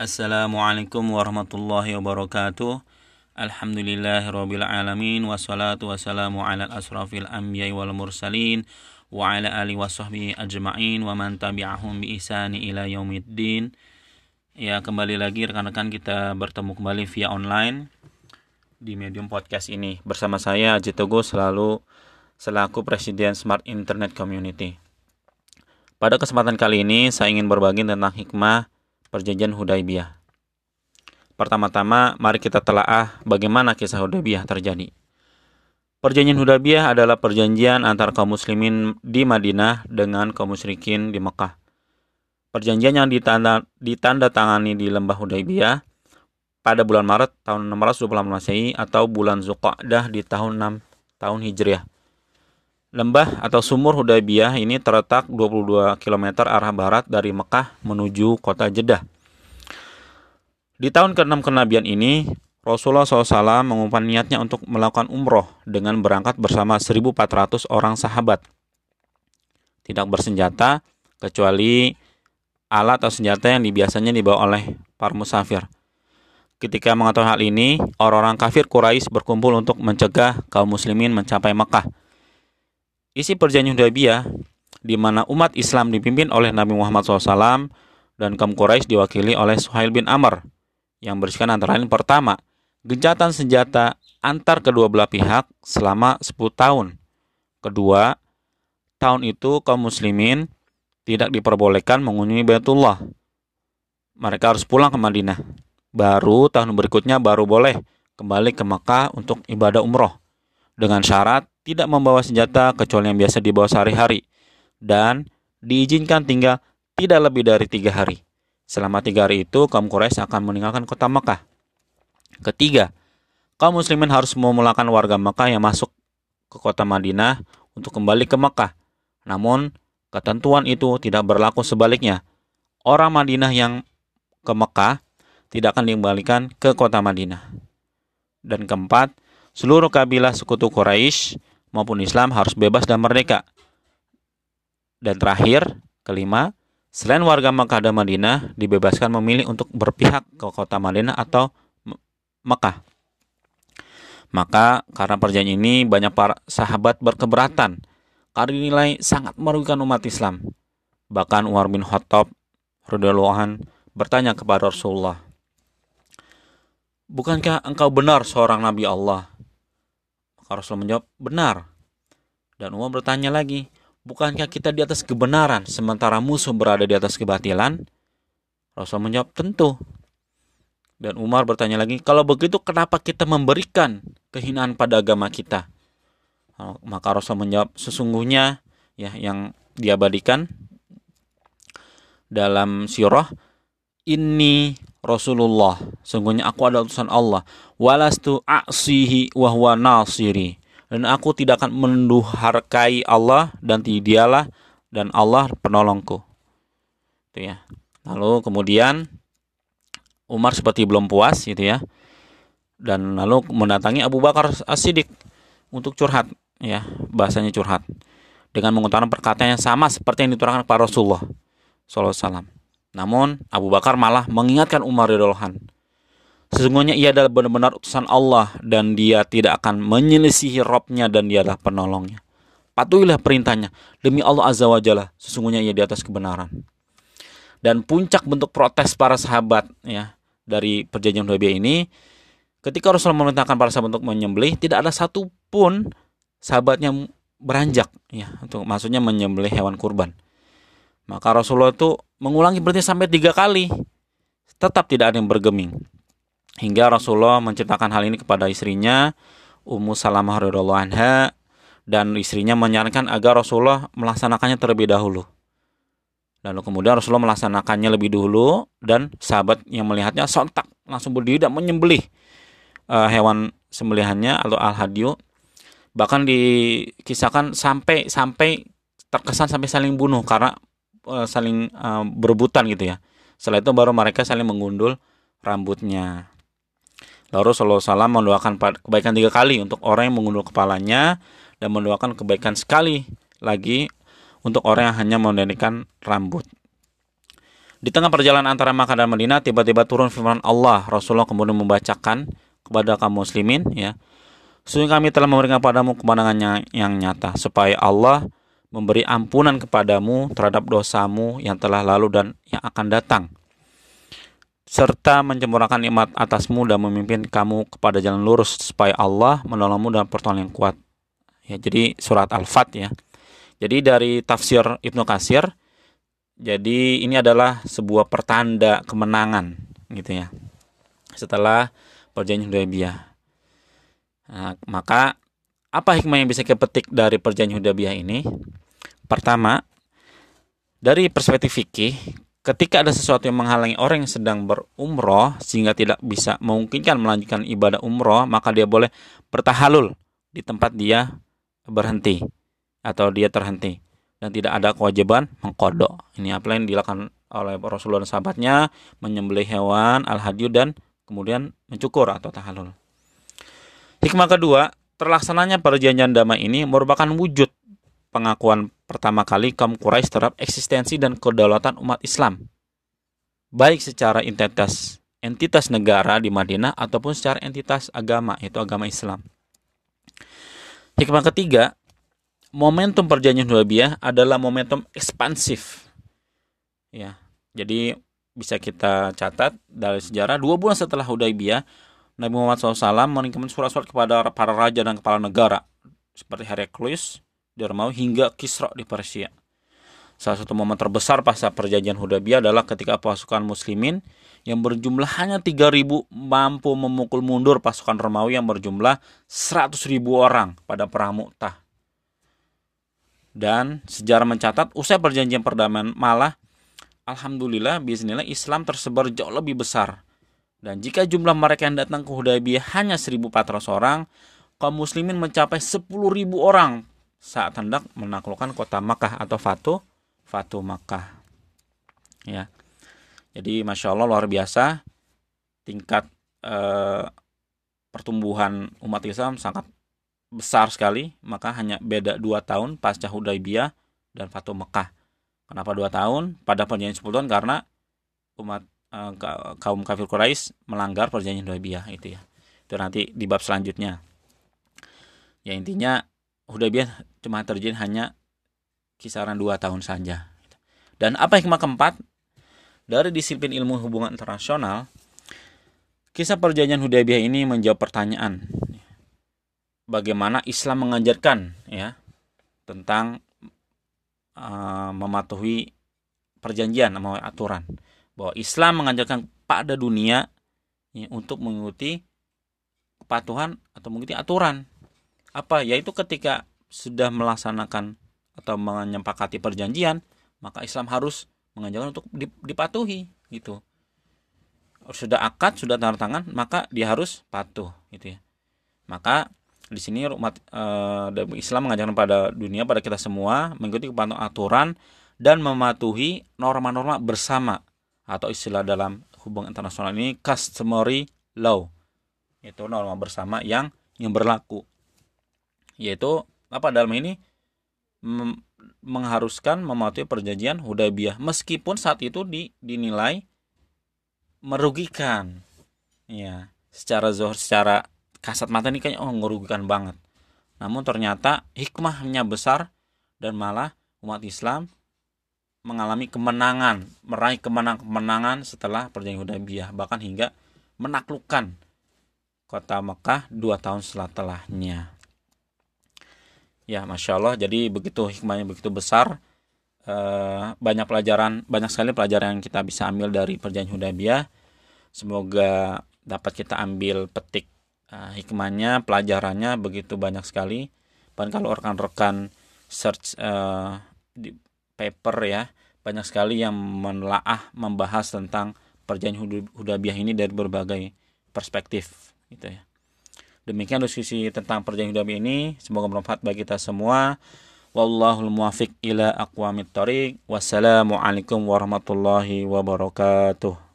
Assalamualaikum warahmatullahi wabarakatuh. Alhamdulillahirabbil alamin wassalatu wassalamu ala asrafil anbiya'i wal mursalin wa ala alihi washabbihi ajma'in wa man tabi'ahum bi ihsani ila yaumiddin. Ya, kembali lagi rekan-rekan kita bertemu kembali via online di medium podcast ini bersama saya Aji Teguh selalu selaku Presiden Smart Internet Community. Pada kesempatan kali ini saya ingin berbagi tentang hikmah perjanjian Hudaybiyah. Pertama-tama mari kita telaah bagaimana kisah Hudaybiyah terjadi. Perjanjian Hudaybiyah adalah perjanjian antara kaum muslimin di Madinah dengan kaum musyrikin di Mekah. Perjanjian yang ditanda, ditanda tangani di lembah Hudaybiyah pada bulan Maret tahun 628 Masehi atau bulan Zulqa'dah di tahun 6 tahun Hijriah. Lembah atau sumur Hudaybiyah ini terletak 22 km arah barat dari Mekah menuju kota Jeddah. Di tahun ke-6 kenabian ini, Rasulullah SAW mengumumkan niatnya untuk melakukan umroh dengan berangkat bersama 1.400 orang sahabat. Tidak bersenjata, kecuali alat atau senjata yang biasanya dibawa oleh para musafir. Ketika mengetahui hal ini, orang-orang kafir Quraisy berkumpul untuk mencegah kaum muslimin mencapai Mekah Isi perjanjian Hudaybiyah di mana umat Islam dipimpin oleh Nabi Muhammad SAW dan kaum Quraisy diwakili oleh Suhail bin Amr yang berisikan antara lain pertama, gencatan senjata antar kedua belah pihak selama 10 tahun. Kedua, tahun itu kaum muslimin tidak diperbolehkan mengunjungi Baitullah. Mereka harus pulang ke Madinah. Baru tahun berikutnya baru boleh kembali ke Mekah untuk ibadah umroh. Dengan syarat tidak membawa senjata kecuali yang biasa dibawa sehari-hari dan diizinkan tinggal tidak lebih dari tiga hari. Selama tiga hari itu, kaum Quraisy akan meninggalkan kota Mekah. Ketiga, kaum muslimin harus memulakan warga Mekah yang masuk ke kota Madinah untuk kembali ke Mekah. Namun, ketentuan itu tidak berlaku sebaliknya. Orang Madinah yang ke Mekah tidak akan dikembalikan ke kota Madinah. Dan keempat, seluruh kabilah sekutu Quraisy maupun Islam harus bebas dan merdeka. Dan terakhir, kelima, selain warga Makkah dan Madinah dibebaskan memilih untuk berpihak ke kota Madinah atau Mekah. Maka karena perjanjian ini banyak para sahabat berkeberatan karena dinilai sangat merugikan umat Islam. Bahkan Umar bin Khattab radhiyallahu bertanya kepada Rasulullah, "Bukankah engkau benar seorang nabi Allah?" Rasul menjawab, benar. Dan Umar bertanya lagi, bukankah kita di atas kebenaran sementara musuh berada di atas kebatilan? Rasul menjawab, tentu. Dan Umar bertanya lagi, kalau begitu kenapa kita memberikan kehinaan pada agama kita? Maka Rasul menjawab, sesungguhnya ya yang diabadikan dalam sirah ini Rasulullah sungguhnya aku adalah utusan Allah. Walastu aksihi wa huwa nasiri. Dan aku tidak akan menduharkai Allah dan dialah dan Allah penolongku. Itu ya. Lalu kemudian Umar seperti belum puas gitu ya. Dan lalu mendatangi Abu Bakar As-Siddiq untuk curhat ya. Bahasanya curhat. Dengan mengutarakan perkataan yang sama seperti yang diturunkan kepada Rasulullah SAW namun Abu Bakar malah mengingatkan Umar radhiyallahu Sesungguhnya ia adalah benar-benar utusan Allah dan dia tidak akan menyelisihi Robnya dan dia adalah penolongnya. Patuhilah perintahnya. Demi Allah Azza wa Jalla, sesungguhnya ia di atas kebenaran. Dan puncak bentuk protes para sahabat ya dari perjanjian Hudaybiyah ini ketika Rasul memerintahkan para sahabat untuk menyembelih, tidak ada satupun sahabatnya beranjak ya untuk maksudnya menyembelih hewan kurban. Maka Rasulullah itu mengulangi berarti sampai tiga kali. Tetap tidak ada yang bergeming. Hingga Rasulullah menceritakan hal ini kepada istrinya, Ummu Salamah radhiyallahu anha dan istrinya menyarankan agar Rasulullah melaksanakannya terlebih dahulu. Lalu kemudian Rasulullah melaksanakannya lebih dulu dan sahabat yang melihatnya sontak langsung berdiri dan menyembelih uh, hewan sembelihannya atau al-hadyu. Bahkan dikisahkan sampai sampai terkesan sampai saling bunuh karena uh, saling uh, berebutan gitu ya. Setelah itu baru mereka saling menggundul rambutnya. Lalu Rasulullah SAW mendoakan kebaikan tiga kali untuk orang yang mengundul kepalanya dan mendoakan kebaikan sekali lagi untuk orang yang hanya mendirikan rambut. Di tengah perjalanan antara Makkah dan Madinah tiba-tiba turun firman Allah. Rasulullah kemudian membacakan kepada kaum muslimin ya. Sesungguhnya kami telah memberikan padamu kemenangan yang nyata supaya Allah memberi ampunan kepadamu terhadap dosamu yang telah lalu dan yang akan datang serta mencemurahkan nikmat atasmu dan memimpin kamu kepada jalan lurus supaya Allah menolongmu dalam pertolongan yang kuat. Ya, jadi surat Al-Fat ya. Jadi dari tafsir Ibnu Kasir jadi ini adalah sebuah pertanda kemenangan gitu ya. Setelah perjanjian Hudaybiyah. Nah, maka apa hikmah yang bisa kita petik dari perjanjian Hudaybiyah ini? Pertama, dari perspektif fikih, ketika ada sesuatu yang menghalangi orang yang sedang berumroh sehingga tidak bisa memungkinkan melanjutkan ibadah umroh, maka dia boleh bertahalul di tempat dia berhenti atau dia terhenti dan tidak ada kewajiban mengkodok. Ini apa yang dilakukan oleh Rasulullah dan sahabatnya menyembelih hewan al-hadyu dan kemudian mencukur atau tahalul. Hikmah kedua, terlaksananya perjanjian damai ini merupakan wujud pengakuan pertama kali kaum Quraisy terhadap eksistensi dan kedaulatan umat Islam. Baik secara entitas entitas negara di Madinah ataupun secara entitas agama, yaitu agama Islam. Hikmah ketiga, momentum perjanjian Hudaybiyah adalah momentum ekspansif. Ya, jadi bisa kita catat dari sejarah dua bulan setelah Hudaybiyah, Nabi Muhammad SAW mengirimkan surat-surat kepada para raja dan kepala negara seperti Heraklius, di Romawi hingga Kisra di Persia. Salah satu momen terbesar pasca perjanjian Hudaybiyah adalah ketika pasukan muslimin yang berjumlah hanya 3000 mampu memukul mundur pasukan Romawi yang berjumlah 100.000 orang pada perang Mu'tah. Dan sejarah mencatat usai perjanjian perdamaian malah alhamdulillah bismillah Islam tersebar jauh lebih besar. Dan jika jumlah mereka yang datang ke Hudaybiyah hanya 1400 orang, kaum muslimin mencapai 10.000 orang saat hendak menaklukkan kota Makkah atau Fatu Fatu Makkah. Ya. Jadi masya Allah luar biasa tingkat eh, pertumbuhan umat Islam sangat besar sekali. Maka hanya beda dua tahun pasca Hudaybiyah dan Fatu Mekah. Kenapa dua tahun? Pada perjanjian 10 tahun karena umat eh, kaum kafir Quraisy melanggar perjanjian Hudaybiyah itu ya. Itu nanti di bab selanjutnya. Ya intinya Hudaybiyah cuma terjadi hanya kisaran dua tahun saja. Dan apa hikmah keempat? Dari disiplin ilmu hubungan internasional, kisah perjanjian Hudaybiyah ini menjawab pertanyaan bagaimana Islam mengajarkan ya tentang uh, mematuhi perjanjian atau aturan bahwa Islam mengajarkan pada dunia ya, untuk mengikuti kepatuhan atau mengikuti aturan apa? Yaitu ketika sudah melaksanakan atau menyepakati perjanjian maka Islam harus mengajarkan untuk dipatuhi gitu. Sudah akad sudah tanda tangan maka dia harus patuh gitu ya. Maka di sini umat uh, Islam mengajarkan pada dunia pada kita semua mengikuti kepatuhan aturan dan mematuhi norma-norma bersama atau istilah dalam hubungan internasional ini customary law. Itu norma bersama yang yang berlaku yaitu apa dalam ini mengharuskan mematuhi perjanjian Hudaybiyah. Meskipun saat itu di, dinilai merugikan. Ya secara zohor secara kasat mata ini kayaknya oh merugikan banget. Namun ternyata hikmahnya besar dan malah umat Islam mengalami kemenangan meraih kemenangan-kemenangan setelah perjanjian Hudaybiyah bahkan hingga menaklukkan kota Mekah dua tahun setelahnya Ya, masya Allah. Jadi begitu hikmahnya begitu besar. Uh, banyak pelajaran, banyak sekali pelajaran yang kita bisa ambil dari perjanjian Hudaybiyah. Semoga dapat kita ambil petik uh, hikmahnya, pelajarannya begitu banyak sekali. Dan kalau rekan-rekan search uh, di paper ya, banyak sekali yang menelaah membahas tentang perjanjian Hudaybiyah ini dari berbagai perspektif gitu ya. Demikian diskusi tentang perjanjian hidup ini. Semoga bermanfaat bagi kita semua. Wallahul muwafiq ila aqwamit thoriq. Wassalamualaikum warahmatullahi wabarakatuh.